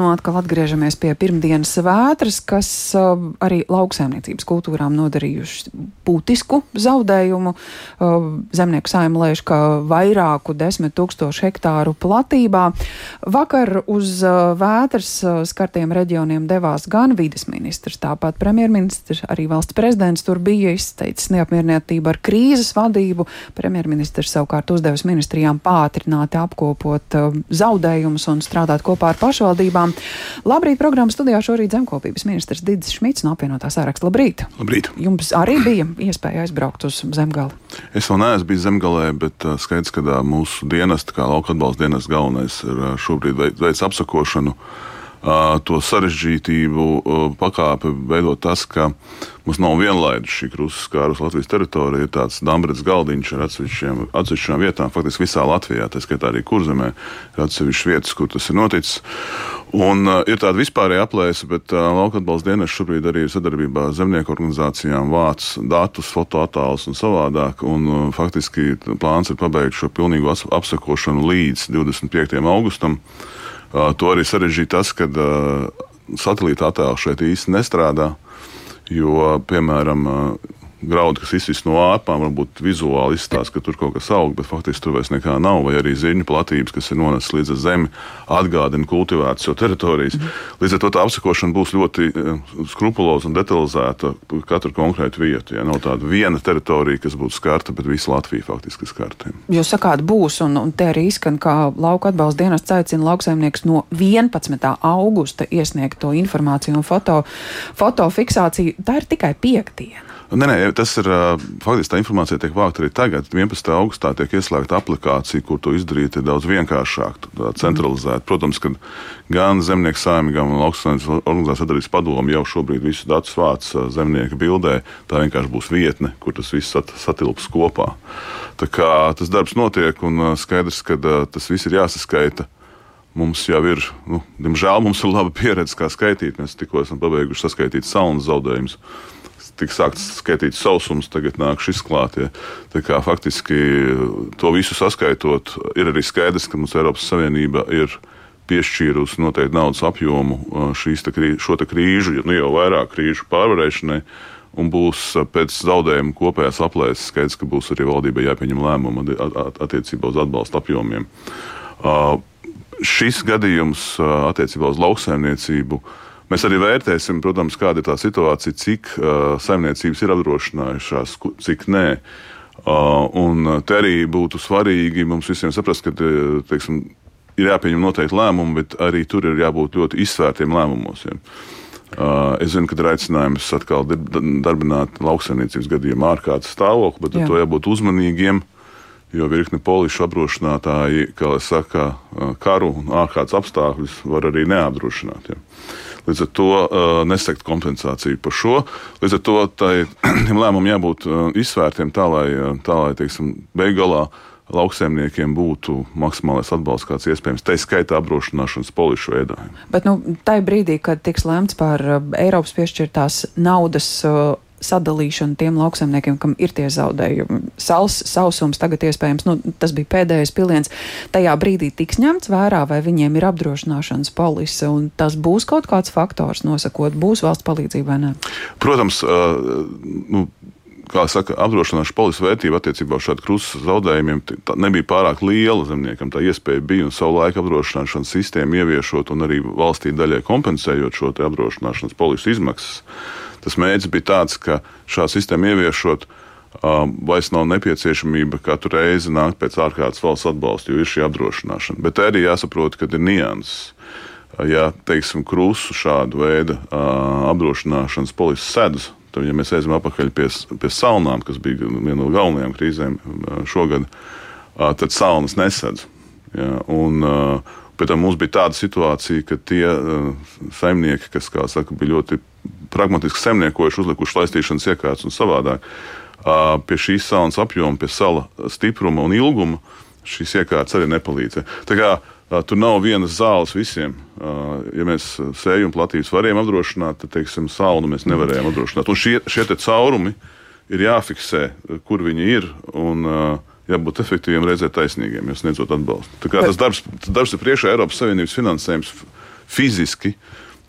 nu atkal atgriežamies pie pirmdienas vētras, kas uh, arī lauksaimniecības kultūrām nodarījuši būtisku zaudējumu. Uh, zemnieku saima lēš, ka vairāku desmit tūkstošu hektāru platībā. Vakar uz uh, vētras uh, skartiem reģioniem devās gan vides ministrs, tāpat premjerministrs, arī valsts prezidents tur bija izteicis neapmierinātību ar krīzes vadību. Premjerministrs savukārt uzdevis ministrijām pātrināti apkopot uh, zaudējumus un strādāt kopā ar pašvaldībām. Labrīt, programmas studijā šorīt zemkopības ministrs Digis Šmits no apvienotā sāraksta. Labrīt! Labrīt! Jums arī bija iespēja aizbraukt uz zemgali. Es vēl neesmu bijis zemgalē, bet skaidrs, ka mūsu dienesta, kā lauka atbalsta dienas galvenais, ir šobrīd veids apsakošanu. To sarežģītību pakāpi veidot tas, ka mums nav vienlaidus šī krusta skārus Latvijas teritorijā. Ir tāds Dambrets galdiņš ar atsevišķām vietām, faktiski visā Latvijā, tā skaitā arī Kurzemē, ir atsevišķas vietas, kur tas ir noticis. Un, uh, ir tāda vispārēja aplēse, bet uh, lauka atbalsta dienas šobrīd arī ir sadarbībā ar zemnieku organizācijām, vāc datus, fotoattēlus un savādāk. Un, uh, faktiski plāns ir pabeigt šo pilnīgu apsakošanu līdz 25. augustam. Uh, to arī sarežģīja tas, ka uh, satelīta attēls šeit īsti nestrādā. Jo, piemēram, uh, graudi, kas izsist no ārpām, varbūt vizuāli izstāsta, ka tur kaut kas aug, bet faktiski tur vairs nekā nav. Vai arī ziņu platības, kas ir nonesas līdz zemi, atgādina kultivētas jau teritorijas. Mm. Līdz ar to tā apsakošana būs ļoti eh, skrupuloza un detalizēta katru konkrētu vietu. Ja nav tāda viena teritorija, kas būtu skarta, bet visa Latvija faktiski skarta. Jūs sakāt, būs, un, un te arī izskan, ka lauka atbalsta dienas aicina lauksaimnieks no 11. augusta iesniegt to informāciju un foto, fotofiksāciju. Tā ir tikai piekdiena. Nē, nē, tas ir faktiski tā informācija tiek vākta arī tagad. 11. augustā tiek ieslēgta aplikācija, kur to izdarīt ir daudz vienkāršāk, centralizēt. Protams, ka gan zemnieku saimniekam, gan lauksaimniecības organizācijas sadarības padomu jau šobrīd visu datus vāc zemnieka bildē. Tā vienkārši būs vietne, kur tas viss sat, satilps kopā. Tā kā tas darbs notiek un skaidrs, ka tas viss ir jāsaskaita. Mums jau ir, nu, diemžēl, mums ir laba pieredze, kā skaitīt. Mēs tikko esam pabeiguši saskaitīt saunas zaudējumus tika sākts skaitīt sausums, tagad nāk šis klāt. Ja. Faktiski to visu saskaitot, ir arī skaidrs, ka mums Eiropas Savienība ir piešķīrusi noteikti naudas apjomu šīs te, šo te krīžu, nu jau vairāk krīžu pārvarēšanai. Un būs pēc zaudējuma kopējās aplēses skaidrs, ka būs arī valdībai jāpieņem lēmumi attiecībā uz atbalsta apjomiem. Uh, šis gadījums attiecībā uz lauksaimniecību uh, Mēs arī vērtēsim, protams, kāda ir tā situācija, cik uh, saimniecības ir apdrošinājušās, cik nē. Uh, un te arī būtu svarīgi mums visiem saprast, ka teiksim, ir jāpieņem noteikti lēmumi, bet arī tur ir jābūt ļoti izsvērtiem lēmumos. Ja. Uh, es zinu, ka ir aicinājums atkal darbināt lauksaimniecības gadījumā ārkārtas stāvokli, bet Jā. to jābūt uzmanīgiem. Jo virkni polišu apdrošinātāji, kā jau saka, karu un ārkārtas apstākļus var arī neapdrošināt. Ja. Līdz ar to uh, nesekt kompensāciju par šo. Līdz ar to tiem lēmumiem jābūt uh, izsvērtiem tā, lai, tā, lai teiksim, beigalā lauksaimniekiem būtu maksimālais atbalsts, kāds iespējams, tā skaitā apdrošināšanas polišu veidā. Bet nu, tajā brīdī, kad tiks lēmts par Eiropas piešķirtās naudas sadalīšanu tiem lauksaimniekiem, kam ir tie zaudējumi. Sals, sausums tagad iespējams, nu, tas bija pēdējais piliens. Tajā brīdī tiks ņemts vērā, vai viņiem ir apdrošināšanas polise, un tas būs kaut kāds faktors nosakot, būs valsts palīdzība vai nē. Protams, uh, nu, kā saka, apdrošināšanas polises vērtība attiecībā uz šādu krustu zaudējumiem nebija pārāk liela zemniekam. Tā iespēja bija un savu laiku apdrošināšanas sistēmu ieviešot un arī valstī daļai kompensējot šo apdrošināšanas polises izmaksas. Tas mērķis bija tāds, ka šādu sistēmu ieviešot, um, vairs nav nepieciešamība katru reizi nākt pēc ārkārtas valsts atbalsta, jo ir šī apdrošināšana. Bet arī jāsaprot, ka ir nianses. Ja teiksim, krustu šādu veidu uh, apdrošināšanas polises sedus, tad, ja mēs ejam atpakaļ pie, pie salnām, kas bija viena no galvenajām krīzēm uh, šogad, uh, tad salnas nesedz. Ja, un, uh, Pēc tam mums bija tāda situācija, ka tie uh, saimnieki, kas saka, bija ļoti pragmatiski saimniekojuši, uzlikuši laistīšanas iekārtas un savādāk. Pie šīs saunas apjoma, pie sala stipruma un ilguma šīs iekārtas arī nepalīdzēja. Tā kā tur nav vienas zāles visiem. Ja mēs sējumu platības varējām apdrošināt, tad, teiksim, saunu mēs nevarējām apdrošināt. Un šie, šie caurumi ir jāfiksē, kur viņi ir. Un, jābūt efektīviem, reizē taisnīgiem, ja sniedzot atbalstu. Tā kā tas darbs, tas darbs ir priekšā Eiropas Savienības finansējums fiziski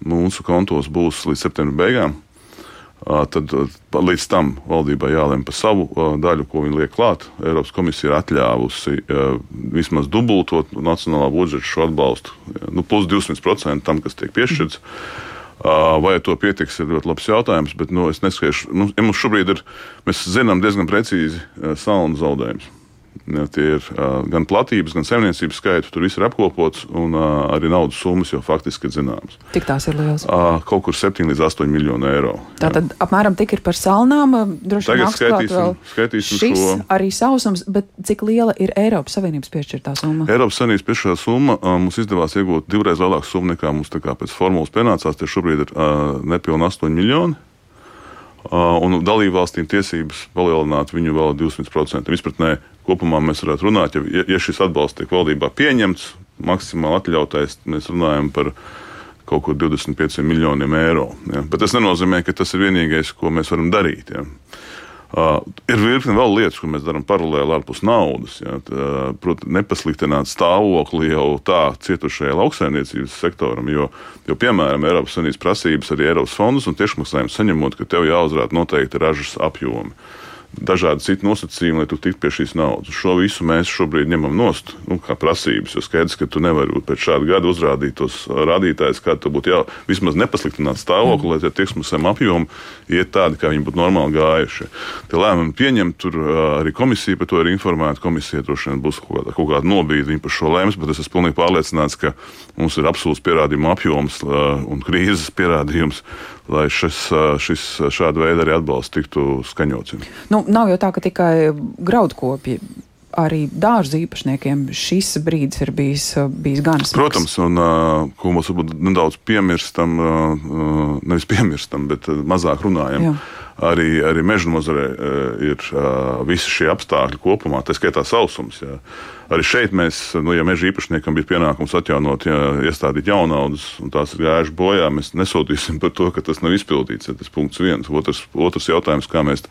mūsu kontos būs līdz septembra beigām. Tad līdz tam valdībai jālemj par savu daļu, ko viņi liek klāt. Eiropas komisija ir atļāvusi vismaz dubultot nacionālā budžeta šo atbalstu, nu, plus 200% tam, kas tiek piešķirts. Vai to pietiks, ir ļoti labs jautājums, bet nu, es neskaišu. Nu, ja mums šobrīd ir, mēs zinām diezgan precīzi salnu zaudējumus. Tie ir gan platības, gan saimniecības skaits. Tur viss ir apkopots, un arī naudas summas jau faktiski ir zināmas. Cik tās ir liels? Uh, kaut kur 7 līdz 8 miljonu eiro. Tā tad apmēram tik ir par salnām. Vien skaitīsim, skaitīsim šis šo. arī sausums, bet cik liela ir Eiropas Savienības piešķirtā summa? Eiropas Savienības piešķirtā summa mums izdevās iegūt divreiz lielāku summu nekā mums pēc formulas pienācās. Tie šobrīd ir nepilni 8 miljoni. Un dalībvalstīm tiesības palielināt viņu vēl 200%. Izpratnē kopumā mēs varētu runāt, ja, ja šis atbalsts tiek valdībā pieņemts, maksimāli atļautais, mēs runājam par kaut kur 25 miljoniem eiro. Ja. Bet tas nenozīmē, ka tas ir vienīgais, ko mēs varam darīt. Ja. Uh, ir virkni vēl lietas, ko mēs darām paralēli ārpus naudas. Ja, Protams, nepasliktināt stāvokli jau tā cietušajai lauksaimniecības sektoram, jo, jo piemēram, Eiropas Savienības prasības arī Eiropas fondus un tiešmaksājumus saņemot, ka tev jāuzrāda noteikti ražas apjomi dažādi citi nosacījumi, lai tu tiktu pie šīs naudas. Šo visu mēs šobrīd ņemam nost nu, kā prasības. Jo skaidrs, ka tu nevari pēc šāda gada uzrādīt tos rādītājus, kā tu būtu jā, vismaz nepasliktināt stāvokli, mm. lai tie tiksmusēm apjomi iet tādi, kā viņi būtu normāli gājuši. Tie lēmumi pieņemt, tur arī komisija par to ir informēta. Komisija droši vien būs kaut kāda, kaut kāda nobīde viņa par šo lēms, bet es esmu pilnīgi pārliecināts, ka mums ir absolūts pierādījumu apjoms un krīzes pierādījums lai šis, šis šāda veida arī atbalsts tiktu skaņots. Nu, nav jau tā, ka tikai graudkopji arī dārza īpašniekiem šis brīdis ir bijis, bijis gan smags. Protams, un ko mums varbūt nedaudz piemirstam, uh, nevis piemirstam, bet mazāk runājam. Jā. Arī, arī meža nozarē uh, ir uh, visi šie apstākļi kopumā, tā skaitā sausums. Jā. Arī šeit mēs, nu, ja meža īpašniekam bija pienākums atjaunot, ja, iestādīt jaunaudas, un tās ir gājušas bojā, mēs nesūtīsim par to, ka tas nav izpildīts. Ja, tas punkts viens. Otrs, otrs jautājums, kā mēs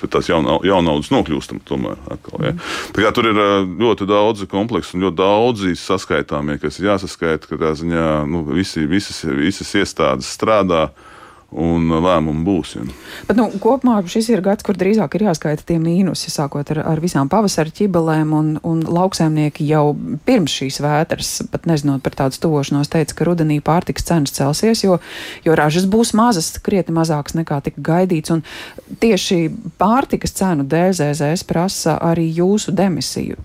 pie tās jauna, jaunaudas nokļūstam. Tomēr, atkal, ja. mm. Tur ir ļoti daudz kompleksu un ļoti daudz saskaitāmie, kas ir jāsaskaita, ka tā ziņā nu, visi, visas, visas iestādes strādā un lēmumu būs. Ja. Bet, nu, kopumā šis ir gads, kur drīzāk ir jāskaita tie mīnusi, sākot ar, ar visām pavasara ķibelēm, un, un lauksēmnieki jau pirms šīs vētras, pat nezinot par tādu tuvošanos, teica, ka rudenī pārtiks cenas celsies, jo, jo ražas būs mazas, krietni mazākas nekā tika gaidīts, un tieši pārtikas cenu dēļ ZZS prasa arī jūsu demisiju.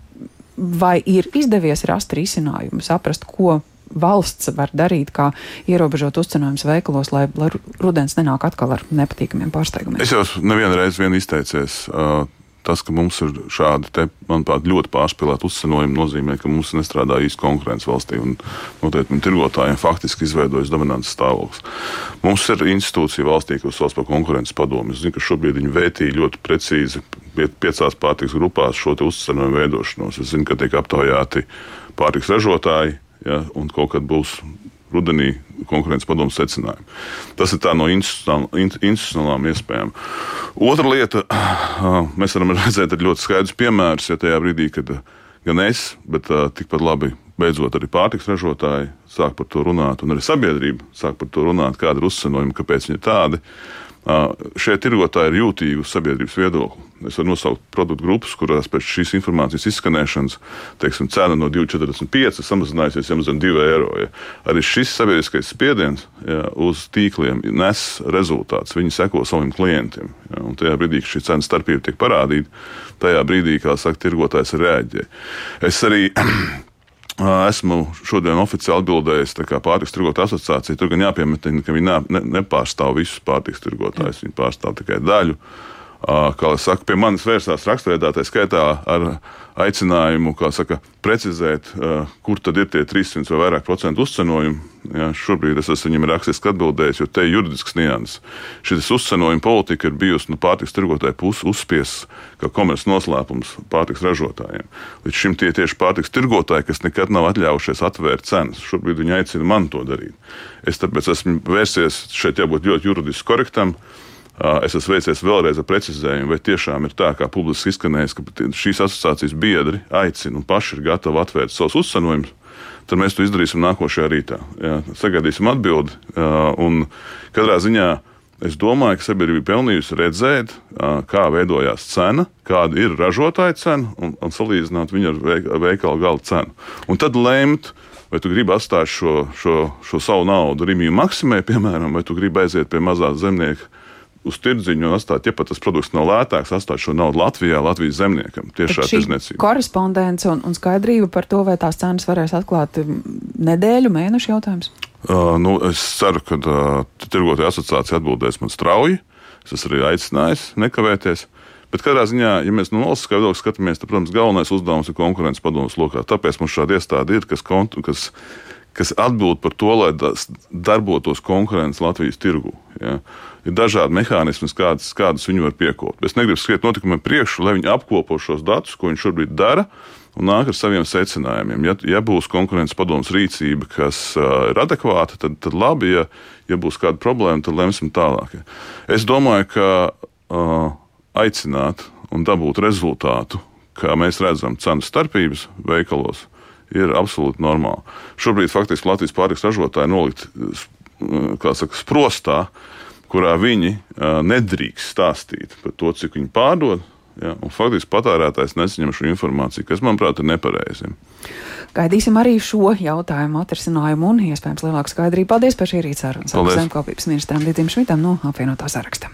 Vai ir izdevies rast risinājumu, saprast, ko valsts var darīt, kā ierobežot uzcenojumus veikalos, lai, lai rudens nenāk atkal ar nepatīkamiem pārsteigumiem? Es jau nevienu reizi vien izteicies. Tas, ka mums ir šādi, te, manuprāt, ļoti pārspīlēti uzcenojumi, nozīmē, ka mums nestrādā īsti konkurence valstī. Noteikti tirgotājiem faktiski izveidojas dominants stāvoklis. Mums ir institūcija valstī, kas sauc par konkurences padomu. Es zinu, ka šobrīd viņi vētīja ļoti precīzi piecās pārtiks grupās šo uzcenojumu veidošanos. Es zinu, ka tiek aptaujāti pārtiks ražotāji ja, un kaut kad būs rudenī konkurences padomus secinājumi. Tas ir no institucionālām iespējām. Otra lieta, mēs varam redzēt ļoti skaidrus piemērus, ja tajā brīdī, kad gan es, bet tikpat labi beidzot arī pārtiks ražotāji sāk par to runāt, un arī sabiedrība sāk par to runāt, kāda ir uzcenojuma, kāpēc viņi ir tādi. Šie tirgotāji ir jūtīgi uz sabiedrības viedokli. Es varu nosaukt produktu grupas, kurās pēc šīs informācijas izskanēšanas teiksim, cena no 2,45 samazinājusies jau zem 2 eiro. Ja. Arī šis sabiedriskais spiediens ja, uz tīkliem nes rezultātus. Viņi seko saviem klientiem. Ja, tajā brīdī, kad šī cenu starpība tiek parādīta, tajā brīdī, kā saka, tirgotājs reaģē. Es arī Esmu šodien oficiāli atbildējis pārtiks tirgotāju asociācijai. Tur gan jāpiemetina, ka viņi ne, ne, nepārstāv visus pārtiks tirgotājus, viņi pārstāv tikai daļu. Kā jau saka, pie manis vērsās raksturētāji skaitā ar aicinājumu saka, precizēt, kur tad ir tie 300 vai vairāk procentu uzcenojumi. Ja, šobrīd es esmu viņam rakstiski atbildējis, jo te ir juridisks nianses. Šis uzcenojuma politika ir bijusi no nu, pārtiks tirgotāja puses uzspiests kā komerces noslēpums pārtiks ražotājiem. Līdz šim tie tieši pārtiks tirgotāji, kas nekad nav atļaujušies atvērt cenas, šobrīd viņi aicina man to darīt. Es tāpēc esmu vērsies šeit jābūt ļoti juridiski korektam. Es esmu veicies vēlreiz ar precizējumu, vai tiešām ir tā, kā publiski izskanējis, ka šīs asociācijas biedri aicina un paši ir gatavi atvērt savus uzcenojumus. tad mēs to izdarīsim nākošajā rītā. Jā. Sagaidīsim atbildi. Un katrā ziņā es domāju, ka sabiedrība pelnījusi redzēt, kā veidojās cena, kāda ir ražotāja cena un, un salīdzināt viņu ar veikala gala cenu. Un tad lemt, vai tu gribi atstāt šo, šo, šo savu naudu Rīgā maksimē, piemēram, vai tu gribi aiziet pie mazā zemnieka uz tirdziņu atstāt, ja pat tas produkts nav lētāks, atstāt šo naudu Latvijā, Latvijas zemniekam. Tieši šāda tirdzniecība. Korespondence un, un skaidrība par to, vai tās cenas varēs atklāt nedēļu, mēnešu jautājums. Uh, nu, es ceru, ka uh, tirgotāja asociācija atbildēs man strauji. Es esmu arī aicinājis nekavēties. Bet katrā ziņā, ja mēs no valsts viedokļa skatāmies, tad, protams, galvenais uzdevums ir konkurences padomus lokā. Tāpēc mums šāda iestāde ir, kas, kas, kas atbild par to, lai darbotos konkurence Latvijas tirgu. Ja ir dažādi mehānismi, kādas, kādas viņi var piekopt. Es negribu skriet notikumiem priekšu, lai viņi apkopo šos datus, ko viņi šobrīd dara. Un nāk ar saviem secinājumiem. Ja, ja būs konkurences padomus rīcība, kas uh, ir adekvāta, tad, tad labi. Ja, ja būs kāda problēma, tad lemsim tālāk. Ja. Es domāju, ka uh, aicināt un dabūt rezultātu, kā mēs redzam, cenu starpības veikalos, ir absolūti normāli. Šobrīd faktiski Latvijas pārtiks ražotāji nolikt saka, sprostā kurā viņi nedrīkst stāstīt par to, cik viņi pārdod. Ja, faktiski patērētājs nesaņem šo informāciju, kas, manuprāt, ir nepareizi. Gaidīsim arī šo jautājumu atrisinājumu un iespējams lielāku skaidrību. Paldies par šī rīta sarunu. Zemkopības ministram Dītim Šmitam no apvienotā saraksta.